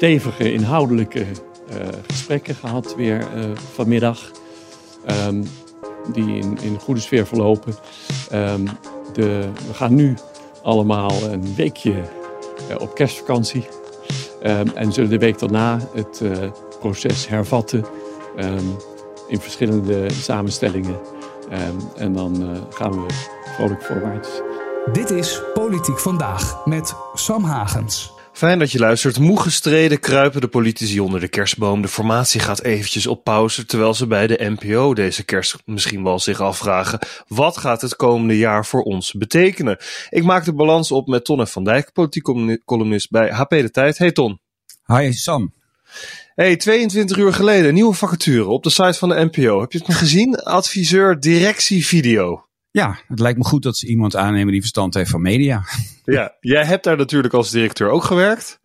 stevige inhoudelijke gesprekken gehad weer vanmiddag. Um, die in, in goede sfeer verlopen. Um, de, we gaan nu allemaal een weekje op kerstvakantie. Um, en zullen de week daarna het proces hervatten in verschillende samenstellingen. en dan gaan we vrolijk voorwaarts. Dit is Politiek Vandaag met Sam Hagens. Fijn dat je luistert. Moe gestreden kruipen de politici onder de kerstboom. De formatie gaat eventjes op pauze, terwijl ze bij de NPO deze kerst misschien wel zich afvragen. Wat gaat het komende jaar voor ons betekenen? Ik maak de balans op met Ton van Dijk, politiek columnist bij HP De Tijd. Hey Ton. Hi Sam. Hey, 22 uur geleden, nieuwe vacature op de site van de NPO. Heb je het gezien? Adviseur directie video. Ja, het lijkt me goed dat ze iemand aannemen die verstand heeft van media. Ja, jij hebt daar natuurlijk als directeur ook gewerkt.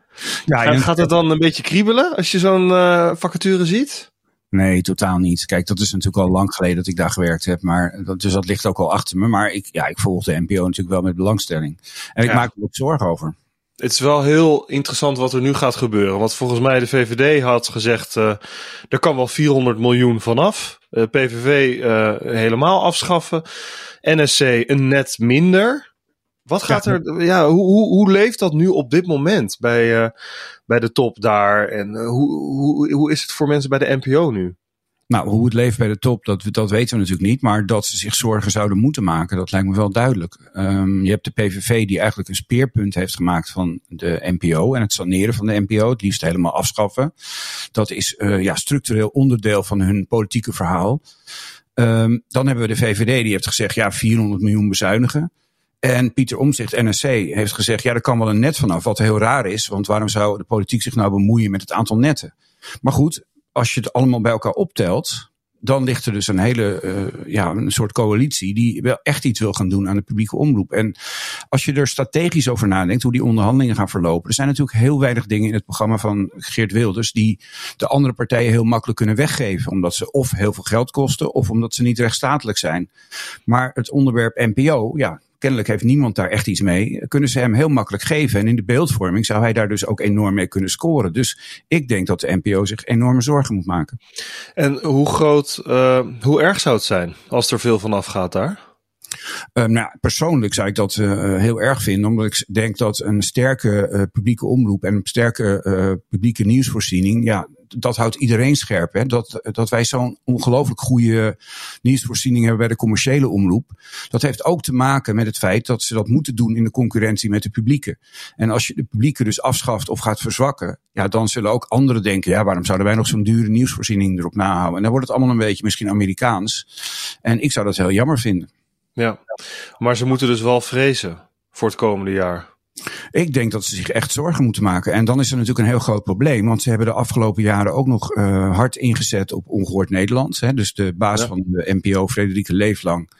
Ja, en gaat het dan een beetje kriebelen als je zo'n uh, vacature ziet? Nee, totaal niet. Kijk, dat is natuurlijk al lang geleden dat ik daar gewerkt heb. Maar dat, dus dat ligt ook al achter me. Maar ik, ja, ik volg de NPO natuurlijk wel met belangstelling. En ik maak er ook zorgen over. Het is wel heel interessant wat er nu gaat gebeuren. Want volgens mij de VVD had gezegd, uh, er kan wel 400 miljoen vanaf. Uh, PVV uh, helemaal afschaffen. NSC een net minder. Wat gaat er, ja, hoe, hoe, hoe leeft dat nu op dit moment bij, bij de top daar? En hoe, hoe, hoe is het voor mensen bij de NPO nu? Nou, hoe het leeft bij de top, dat, dat weten we natuurlijk niet. Maar dat ze zich zorgen zouden moeten maken, dat lijkt me wel duidelijk. Um, je hebt de PVV die eigenlijk een speerpunt heeft gemaakt van de NPO en het saneren van de NPO, het liefst helemaal afschaffen. Dat is uh, ja, structureel onderdeel van hun politieke verhaal. Um, dan hebben we de VVD die heeft gezegd, ja, 400 miljoen bezuinigen. En Pieter Omzicht, NSC, heeft gezegd, ja, er kan wel een net vanaf. Wat heel raar is, want waarom zou de politiek zich nou bemoeien met het aantal netten? Maar goed, als je het allemaal bij elkaar optelt, dan ligt er dus een hele, uh, ja, een soort coalitie die wel echt iets wil gaan doen aan de publieke omroep. En als je er strategisch over nadenkt, hoe die onderhandelingen gaan verlopen. Er zijn natuurlijk heel weinig dingen in het programma van Geert Wilders die de andere partijen heel makkelijk kunnen weggeven. Omdat ze of heel veel geld kosten of omdat ze niet rechtsstatelijk zijn. Maar het onderwerp NPO, ja, kennelijk heeft niemand daar echt iets mee, kunnen ze hem heel makkelijk geven. En in de beeldvorming zou hij daar dus ook enorm mee kunnen scoren. Dus ik denk dat de NPO zich enorme zorgen moet maken. En hoe groot, uh, hoe erg zou het zijn als er veel vanaf gaat daar? Uh, nou, persoonlijk zou ik dat uh, heel erg vinden, omdat ik denk dat een sterke uh, publieke omroep en een sterke publieke nieuwsvoorziening, ja, dat houdt iedereen scherp. Hè? Dat, dat wij zo'n ongelooflijk goede nieuwsvoorziening hebben bij de commerciële omroep. Dat heeft ook te maken met het feit dat ze dat moeten doen in de concurrentie met de publieke. En als je de publieke dus afschaft of gaat verzwakken, ja, dan zullen ook anderen denken, ja, waarom zouden wij nog zo'n dure nieuwsvoorziening erop nahouden? En dan wordt het allemaal een beetje misschien Amerikaans. En ik zou dat heel jammer vinden. Ja, maar ze moeten dus wel vrezen voor het komende jaar. Ik denk dat ze zich echt zorgen moeten maken. En dan is er natuurlijk een heel groot probleem. Want ze hebben de afgelopen jaren ook nog uh, hard ingezet op ongehoord Nederlands. Hè. Dus de baas ja. van de NPO, Frederike Leeflang,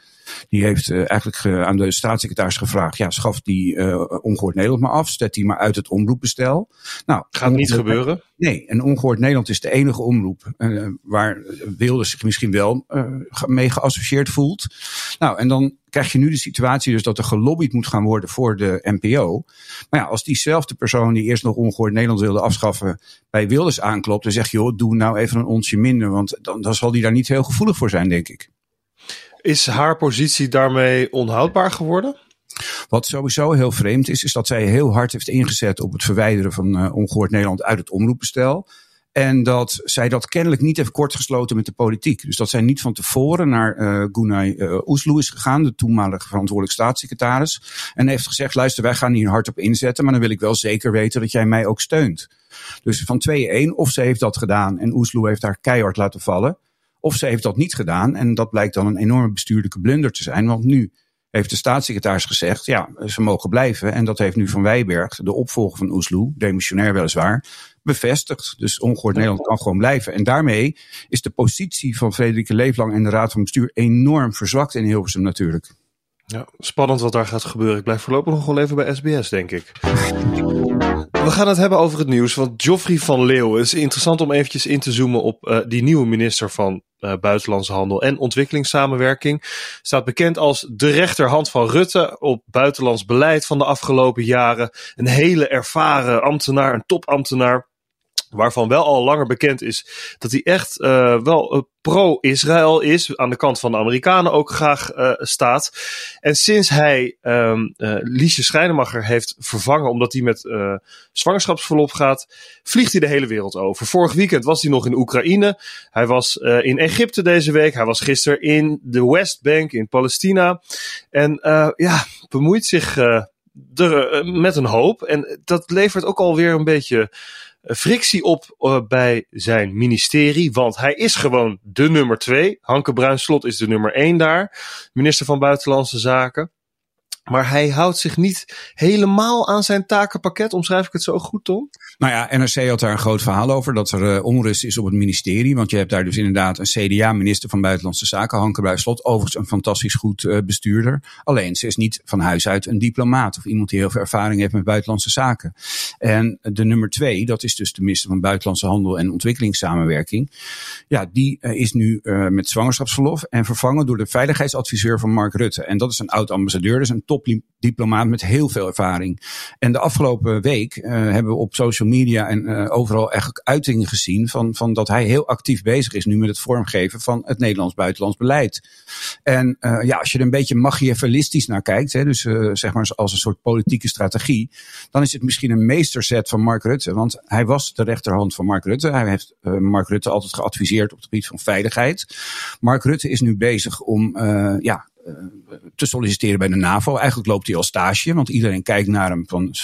die heeft uh, eigenlijk aan de staatssecretaris gevraagd: ja, schaf die uh, ongehoord Nederland maar af, zet die maar uit het omroepbestel. Nou, gaat niet gebeuren. Nee, en ongehoord Nederland is de enige omroep uh, waar Wilders zich misschien wel mee geassocieerd voelt. Nou, en dan krijg je nu de situatie dus dat er gelobbyd moet gaan worden voor de NPO. Maar ja, als diezelfde persoon die eerst nog ongehoord Nederland wilde afschaffen bij Wilders aanklopt, dan zeg je, joh, doe nou even een onsje minder, want dan, dan zal die daar niet heel gevoelig voor zijn, denk ik. Is haar positie daarmee onhoudbaar geworden? Wat sowieso heel vreemd is, is dat zij heel hard heeft ingezet op het verwijderen van uh, ongehoord Nederland uit het omroepbestel. En dat zij dat kennelijk niet heeft kortgesloten met de politiek. Dus dat zij niet van tevoren naar uh, Gunay uh, Oesloe is gegaan, de toenmalige verantwoordelijk staatssecretaris. En heeft gezegd, luister, wij gaan hier hard op inzetten, maar dan wil ik wel zeker weten dat jij mij ook steunt. Dus van 2-1, of ze heeft dat gedaan en Oesloe heeft haar keihard laten vallen. Of ze heeft dat niet gedaan en dat blijkt dan een enorme bestuurlijke blunder te zijn. Want nu heeft de staatssecretaris gezegd, ja, ze mogen blijven. En dat heeft nu Van Wijberg, de opvolger van Oesloe, demissionair weliswaar, bevestigd. Dus ongehoord Nederland kan gewoon blijven. En daarmee is de positie van Frederike Leeflang en de Raad van Bestuur enorm verzwakt in Hilversum natuurlijk. Ja, spannend wat daar gaat gebeuren. Ik blijf voorlopig nog wel even bij SBS, denk ik. We gaan het hebben over het nieuws, want Joffrey van Leeuwen is interessant om eventjes in te zoomen op uh, die nieuwe minister van uh, Buitenlandse Handel en Ontwikkelingssamenwerking. Staat bekend als de rechterhand van Rutte op buitenlands beleid van de afgelopen jaren. Een hele ervaren ambtenaar, een topambtenaar. Waarvan wel al langer bekend is dat hij echt uh, wel uh, pro-Israël is, aan de kant van de Amerikanen ook graag uh, staat. En sinds hij um, Liesje Schrijnemacher heeft vervangen, omdat hij met zwangerschapsverlof gaat, vliegt hij de hele wereld over. Vorig weekend was hij nog in Oekraïne, hij was in Egypte deze week, hij was gisteren in de Westbank in Palestina. En ja, bemoeit zich er, met een hoop. En dat levert ook alweer een beetje frictie op uh, bij zijn ministerie. Want hij is gewoon de nummer twee. Hanke Bruinslot is de nummer één daar. Minister van Buitenlandse Zaken. Maar hij houdt zich niet helemaal aan zijn takenpakket. Omschrijf ik het zo goed, Tom? Nou ja, NRC had daar een groot verhaal over. Dat er uh, onrust is op het ministerie. Want je hebt daar dus inderdaad een CDA-minister van Buitenlandse Zaken, Hanke Bruislot. Overigens een fantastisch goed uh, bestuurder. Alleen ze is niet van huis uit een diplomaat. Of iemand die heel veel ervaring heeft met buitenlandse zaken. En de nummer twee, dat is dus de minister van Buitenlandse Handel en Ontwikkelingssamenwerking. Ja, die uh, is nu met zwangerschapsverlof. En vervangen door de veiligheidsadviseur van Mark Rutte. En dat is een oud ambassadeur. Dus een topdiplomaat met heel veel ervaring. En de afgelopen week uh, hebben we op social media en uh, overal eigenlijk uitingen gezien van, van dat hij heel actief bezig is nu met het vormgeven van het Nederlands buitenlands beleid. En uh, ja, als je er een beetje machiavellistisch naar kijkt, hè, dus zeg maar als een soort politieke strategie, dan is het misschien een meesterzet van Mark Rutte. Want hij was de rechterhand van Mark Rutte. Hij heeft Mark Rutte altijd geadviseerd op het gebied van veiligheid. Mark Rutte is nu bezig om ja, te solliciteren bij de NAVO. Eigenlijk loopt hij al stage, want iedereen kijkt naar hem van,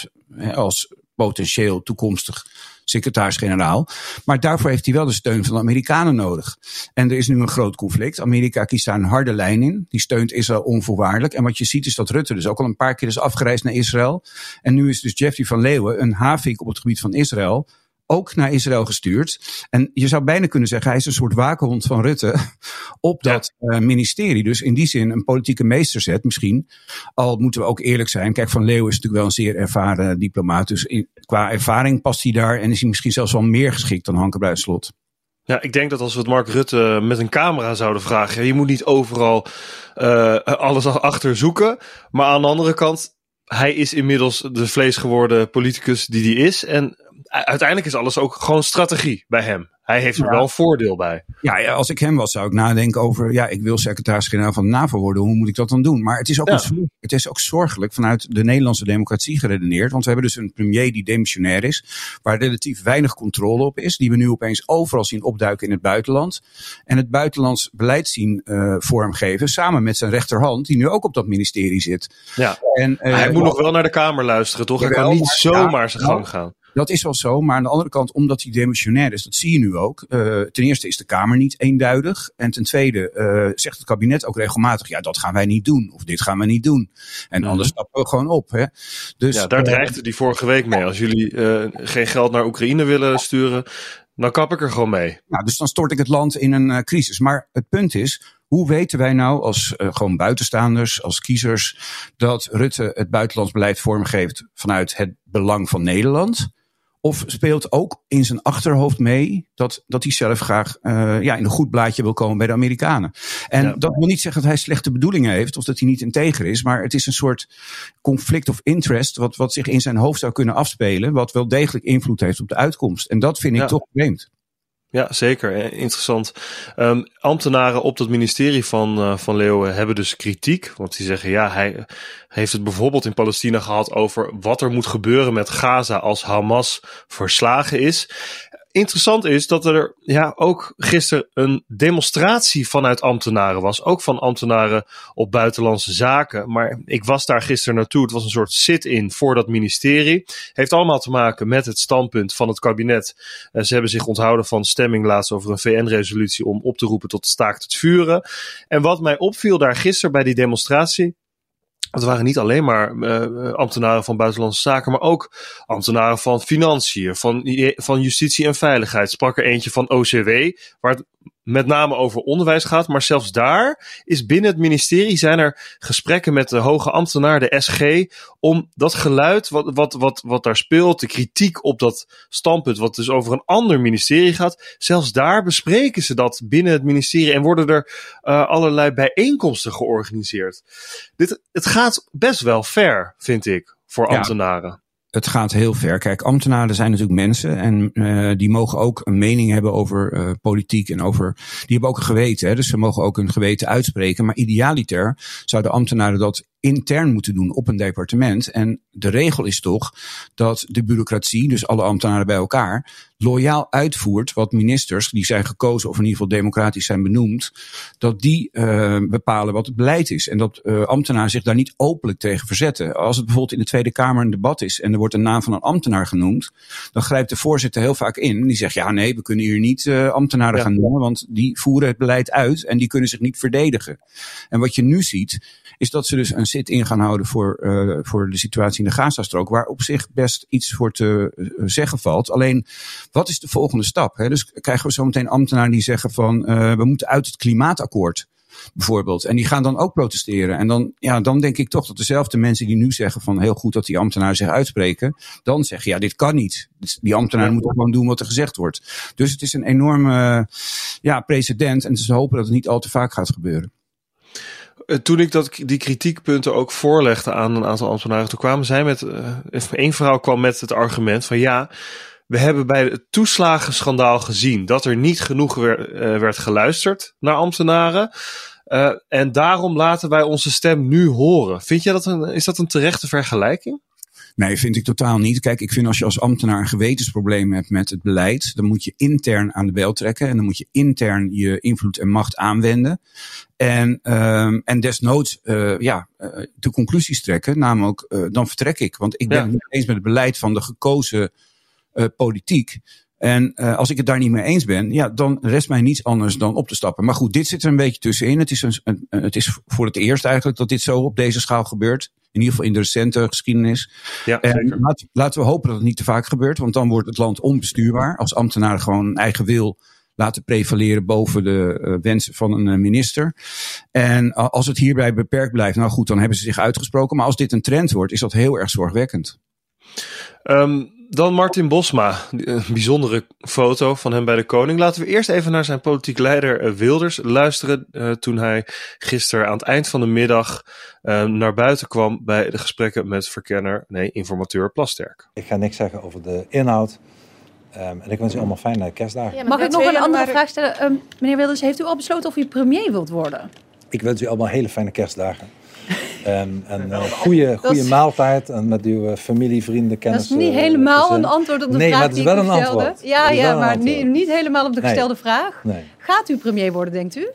als potentieel toekomstig secretaris-generaal. Maar daarvoor heeft hij wel de steun van de Amerikanen nodig. En er is nu een groot conflict. Amerika kiest daar een harde lijn in. Die steunt Israël onvoorwaardelijk. En wat je ziet is dat Rutte dus ook al een paar keer is afgereisd naar Israël. En nu is dus Jeffrey van Leeuwen, een havik op het gebied van Israël, ook naar Israël gestuurd. En je zou bijna kunnen zeggen, hij is een soort waakhond van Rutte op dat ja. uh, ministerie. Dus in die zin een politieke meesterzet misschien. Al moeten we ook eerlijk zijn. Kijk, Van Leeuwen is natuurlijk wel een zeer ervaren diplomaat. Dus in, qua ervaring past hij daar en is hij misschien zelfs wel meer geschikt dan Hanke Bruinslot. Ja, ik denk dat als we het Mark Rutte met een camera zouden vragen, je moet niet overal uh, alles achter zoeken. Maar aan de andere kant, hij is inmiddels de vleesgeworden politicus die hij is. En uiteindelijk is alles ook gewoon strategie bij hem. Hij heeft er ja. wel voordeel bij. Ja, als ik hem was, zou ik nadenken over. Ja, ik wil secretaris-generaal van de NAVO worden. Hoe moet ik dat dan doen? Maar het is, ook ja. een, het is ook zorgelijk vanuit de Nederlandse democratie geredeneerd. Want we hebben dus een premier die demissionair is. Waar relatief weinig controle op is. Die we nu opeens overal zien opduiken in het buitenland. En het buitenlands beleid zien uh, vormgeven. Samen met zijn rechterhand, die nu ook op dat ministerie zit. Ja. En, uh, hij moet nog wel naar de Kamer luisteren, toch? Hij kan niet zomaar zijn gang gaan. Dat is wel zo, maar aan de andere kant, omdat hij demissionair is, dat zie je nu ook. Uh, ten eerste is de Kamer niet eenduidig. En ten tweede uh, zegt het kabinet ook regelmatig, ja, dat gaan wij niet doen. Of dit gaan we niet doen. En anders mm. stappen we gewoon op. Hè. Dus, ja, daar dreigde die vorige week mee. Als jullie uh, geen geld naar Oekraïne willen sturen, dan kap ik er gewoon mee. Nou, dus dan stort ik het land in een crisis. Maar het punt is, hoe weten wij nou als uh, gewoon buitenstaanders, als kiezers, dat Rutte het buitenlands beleid vormgeeft vanuit het belang van Nederland? Of speelt ook in zijn achterhoofd mee dat, dat hij zelf graag uh, ja, in een goed blaadje wil komen bij de Amerikanen. En ja. dat wil niet zeggen dat hij slechte bedoelingen heeft of dat hij niet integer is. Maar het is een soort conflict of interest wat, wat zich in zijn hoofd zou kunnen afspelen. Wat wel degelijk invloed heeft op de uitkomst. En dat vind ik ja. toch vreemd. Ja, zeker. Interessant. Um, ambtenaren op dat ministerie van, uh, van Leeuwen hebben dus kritiek. Want die zeggen, ja, hij heeft het bijvoorbeeld in Palestina gehad over wat er moet gebeuren met Gaza als Hamas verslagen is interessant is dat er ja, ook gisteren een demonstratie vanuit ambtenaren was. Ook van ambtenaren op buitenlandse zaken. Maar ik was daar gisteren naartoe. Het was een soort sit-in voor dat ministerie. Heeft allemaal te maken met het standpunt van het kabinet. Uh, ze hebben zich onthouden van stemming laatst over een VN-resolutie om op te roepen tot staakt het vuren. En wat mij opviel daar gisteren bij die demonstratie het waren niet alleen maar uh, ambtenaren van buitenlandse zaken, maar ook ambtenaren van financiën, van, van justitie en veiligheid. Sprak er eentje van OCW, waar met name over onderwijs gaat. Maar zelfs daar is binnen het ministerie zijn er gesprekken met de hoge ambtenaar, de SG, om dat geluid wat, wat, wat, wat daar speelt, de kritiek op dat standpunt, wat dus over een ander ministerie gaat. Zelfs daar bespreken ze dat binnen het ministerie en worden er uh, allerlei bijeenkomsten georganiseerd. Dit, het gaat best wel ver, vind ik, voor ambtenaren. Het gaat heel ver. Kijk, ambtenaren zijn natuurlijk mensen en uh, die mogen ook een mening hebben over uh, politiek en over. Die hebben ook een geweten, hè, dus ze mogen ook hun geweten uitspreken. Maar idealiter zouden ambtenaren dat intern moeten doen op een departement. En de regel is toch dat de bureaucratie, dus alle ambtenaren bij elkaar, loyaal uitvoert wat ministers, die zijn gekozen of in ieder geval democratisch zijn benoemd, dat die uh, bepalen wat het beleid is. En dat uh, ambtenaren zich daar niet openlijk tegen verzetten. Als het bijvoorbeeld in de Tweede Kamer een debat is en er wordt een naam van een ambtenaar genoemd, dan grijpt de voorzitter heel vaak in. Die zegt, ja nee, we kunnen hier niet uh, ambtenaren ja. gaan noemen, want die voeren het beleid uit en die kunnen zich niet verdedigen. En wat je nu ziet, is dat ze dus een zit in gaan houden voor, uh, voor de situatie in de Gazastrook, waar op zich best iets voor te zeggen valt. Alleen, wat is de volgende stap? Hè? Dus krijgen we zometeen ambtenaren die zeggen van, uh, we moeten uit het klimaatakkoord bijvoorbeeld. En die gaan dan ook protesteren. En dan, ja, dan denk ik toch dat dezelfde mensen die nu zeggen van heel goed dat die ambtenaren zich uitspreken, dan zeggen ja, dit kan niet. Dus die ambtenaren moeten gewoon doen wat er gezegd wordt. Dus het is een enorme ja, precedent en te hopen dat het niet al te vaak gaat gebeuren. Eh, toen ik dat, die kritiekpunten ook voorlegde aan een aantal ambtenaren, toen kwamen zij met, uh, één vrouw kwam met het argument van ja, we hebben bij het toeslagenschandaal gezien dat er niet genoeg werd, uh, werd geluisterd naar ambtenaren. Uh, en daarom laten wij onze stem nu horen. Vind jij dat een, is dat een terechte vergelijking? Nee, vind ik totaal niet. Kijk, ik vind als je als ambtenaar een gewetensprobleem hebt met het beleid, dan moet je intern aan de bel trekken en dan moet je intern je invloed en macht aanwenden. En, um, en desnoods uh, ja, uh, de conclusies trekken, namelijk uh, dan vertrek ik. Want ik ben ja. het niet eens met het beleid van de gekozen politiek. En uh, als ik het daar niet mee eens ben, ja, dan rest mij niets anders dan op te stappen. Maar goed, dit zit er een beetje tussenin. Het is, een, een, het is voor het eerst eigenlijk dat dit zo op deze schaal gebeurt. In ieder geval in de recente geschiedenis. Ja, en laat, laten we hopen dat het niet te vaak gebeurt, want dan wordt het land onbestuurbaar. Als ambtenaren gewoon eigen wil laten prevaleren boven de uh, wensen van een minister. En als het hierbij beperkt blijft, nou goed, dan hebben ze zich uitgesproken. Maar als dit een trend wordt, is dat heel erg zorgwekkend. Um, dan Martin Bosma, een bijzondere foto van hem bij de koning. Laten we eerst even naar zijn politiek leider Wilders luisteren. Uh, toen hij gisteren aan het eind van de middag uh, naar buiten kwam bij de gesprekken met verkenner, nee, informateur Plasterk. Ik ga niks zeggen over de inhoud. Um, en ik wens u allemaal fijne kerstdagen. Ja, Mag ik nog een andere vraag stellen? Um, meneer Wilders, heeft u al besloten of u premier wilt worden? Ik wens u allemaal hele fijne kerstdagen. En uh, goede, goede is... maaltijd en met uw familie, vrienden, kennissen. Dat is niet helemaal gezin. een antwoord op de nee, vraag maar het is wel die een antwoord. Ja, ja maar niet, niet, helemaal op de gestelde nee. vraag. Nee. Gaat u premier worden, denkt u?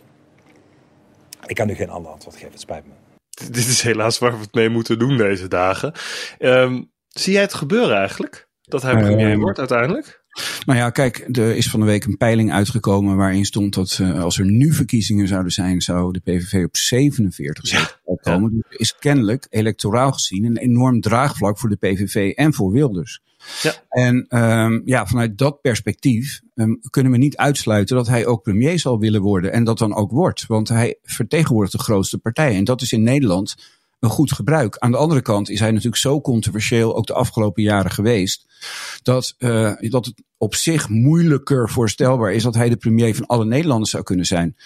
Ik kan u geen ander antwoord geven, het spijt me. Dit is helaas waar we het mee moeten doen deze dagen. Um, zie jij het gebeuren eigenlijk? Dat hij premier uh, wordt uiteindelijk? Nou ja, kijk, er is van de week een peiling uitgekomen waarin stond dat uh, als er nu verkiezingen zouden zijn, zou de PVV op 47 zetels ja, Ja. Dus er is kennelijk electoraal gezien een enorm draagvlak voor de PVV en voor Wilders. Ja. En um, ja, vanuit dat perspectief um, kunnen we niet uitsluiten dat hij ook premier zal willen worden en dat dan ook wordt. Want hij vertegenwoordigt de grootste partij en dat is in Nederland een goed gebruik. Aan de andere kant is hij natuurlijk zo controversieel ook de afgelopen jaren geweest. Dat, uh, dat het op zich moeilijker voorstelbaar is dat hij de premier van alle Nederlanders zou kunnen zijn.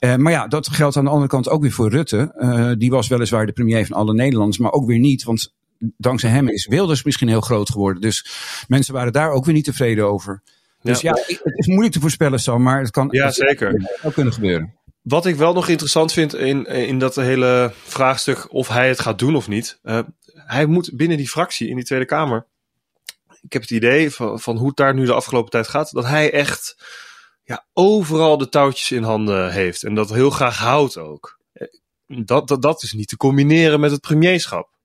Uh, maar ja, dat geldt aan de andere kant ook weer voor Rutte. Uh, die was weliswaar de premier van alle Nederlanders, maar ook weer niet. Want dankzij hem is Wilders misschien heel groot geworden. Dus mensen waren daar ook weer niet tevreden over. Dus ja, ja het is moeilijk te voorspellen, Sam, maar het kan ja, zeker. ook kunnen gebeuren. Wat ik wel nog interessant vind in, in dat hele vraagstuk of hij het gaat doen of niet. Uh, hij moet binnen die fractie in die Tweede Kamer. Ik heb het idee van, van hoe het daar nu de afgelopen tijd gaat. Dat hij echt ja, overal de touwtjes in handen heeft. En dat heel graag houdt ook. Dat, dat, dat is niet te combineren met het premierschap.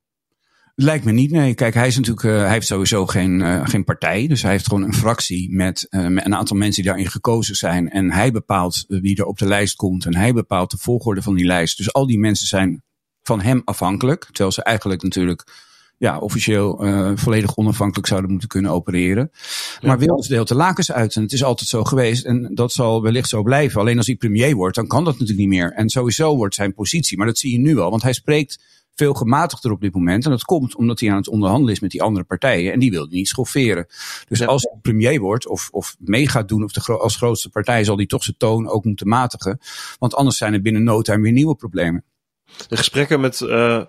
Lijkt me niet, nee. Kijk, hij is natuurlijk, uh, hij heeft sowieso geen, uh, geen partij. Dus hij heeft gewoon een fractie met, met een aantal mensen die daarin gekozen zijn. En hij bepaalt wie er op de lijst komt. En hij bepaalt de volgorde van die lijst. Dus al die mensen zijn van hem afhankelijk. Terwijl ze eigenlijk natuurlijk ja, officieel volledig onafhankelijk zouden moeten kunnen opereren. Ja. Maar Wilders deelt de lakens uit. En het is altijd zo geweest. En dat zal wellicht zo blijven. Alleen als hij premier wordt, dan kan dat natuurlijk niet meer. En sowieso wordt zijn positie. Maar dat zie je nu al. Want hij spreekt veel gematigder op dit moment. En dat komt omdat hij aan het onderhandelen is met die andere partijen. En die wil hij niet schofferen. Dus ja. als hij premier wordt of, of mee gaat doen of de, als grootste partij, zal hij toch zijn toon ook moeten matigen. Want anders zijn er binnen no time weer nieuwe problemen. De gesprekken met uh,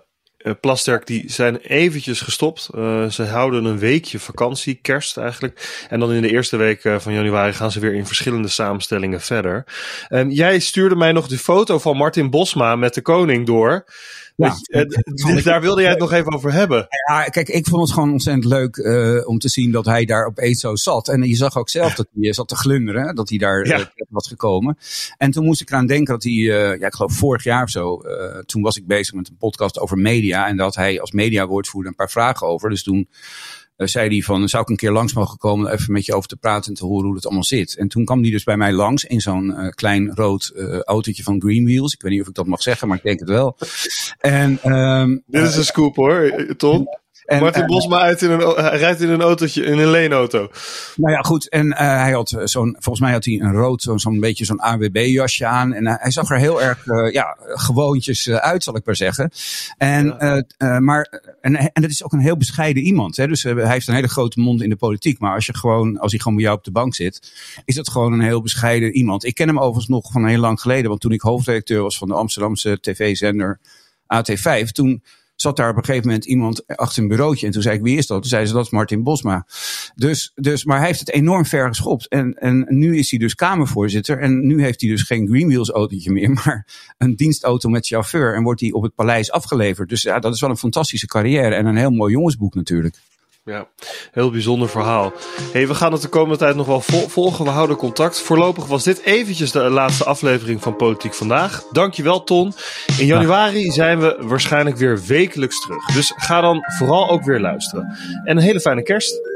Plasterk die zijn eventjes gestopt. Uh, ze houden een weekje vakantie, kerst eigenlijk. En dan in de eerste week uh, van januari gaan ze weer in verschillende samenstellingen verder. Um, jij stuurde mij nog de foto van Martin Bosma met de koning door. Ja, uh, daar wilde jij het nog even over hebben. Ja, kijk, ik vond het gewoon ontzettend leuk uh, om te zien dat hij daar opeens zo zat. En je zag ook zelf dat hij zat te glunderen, dat hij daar ja. uh, was gekomen. En toen moest ik eraan denken dat hij, ja, ik geloof vorig jaar of zo, toen was ik bezig met een podcast over media. En dat hij als mediawoordvoerder een paar vragen over. Dus toen zei hij van, zou ik een keer langs mogen komen even met je over te praten en te horen hoe het allemaal zit. En toen kwam hij dus bij mij langs in zo'n uh, klein rood uh, autootje van Greenwheels. Ik weet niet of ik dat mag zeggen, maar ik denk het wel. En, um, Dit is een scoop hoor, Tom. En, Martin Bosma uit in een, hij rijdt in een autootje, in een leenauto. Nou ja, goed. En uh, hij had zo'n, volgens mij had hij een rood, zo'n beetje zo'n AWB-jasje aan. En hij zag er heel erg, uh, ja, gewoontjes uit, zal ik maar zeggen. En, ja. maar, en, en het is ook een heel bescheiden iemand. Hè? Dus hij heeft een hele grote mond in de politiek. Maar als, je gewoon, als hij gewoon bij jou op de bank zit, is dat gewoon een heel bescheiden iemand. Ik ken hem overigens nog van heel lang geleden. Want toen ik hoofdredacteur was van de Amsterdamse tv-zender AT5, toen zat daar op een gegeven moment iemand achter een bureautje. En toen zei ik, wie is dat? Toen zei ze, dat is Martin Bosma. Dus, dus, maar hij heeft het enorm ver geschopt. En, en nu is hij dus Kamervoorzitter. En nu heeft hij dus geen Greenwheels autootje meer, maar een dienstauto met chauffeur. En wordt hij op het paleis afgeleverd. Dus ja, dat is wel een fantastische carrière. En een heel mooi jongensboek natuurlijk. Ja, heel bijzonder verhaal. Hey, we gaan het de komende tijd nog wel volgen. We houden contact. Voorlopig was dit eventjes de laatste aflevering van Politiek Vandaag. Dankjewel, Ton. In januari zijn we waarschijnlijk weer wekelijks terug. Dus ga dan vooral ook weer luisteren. En een hele fijne kerst.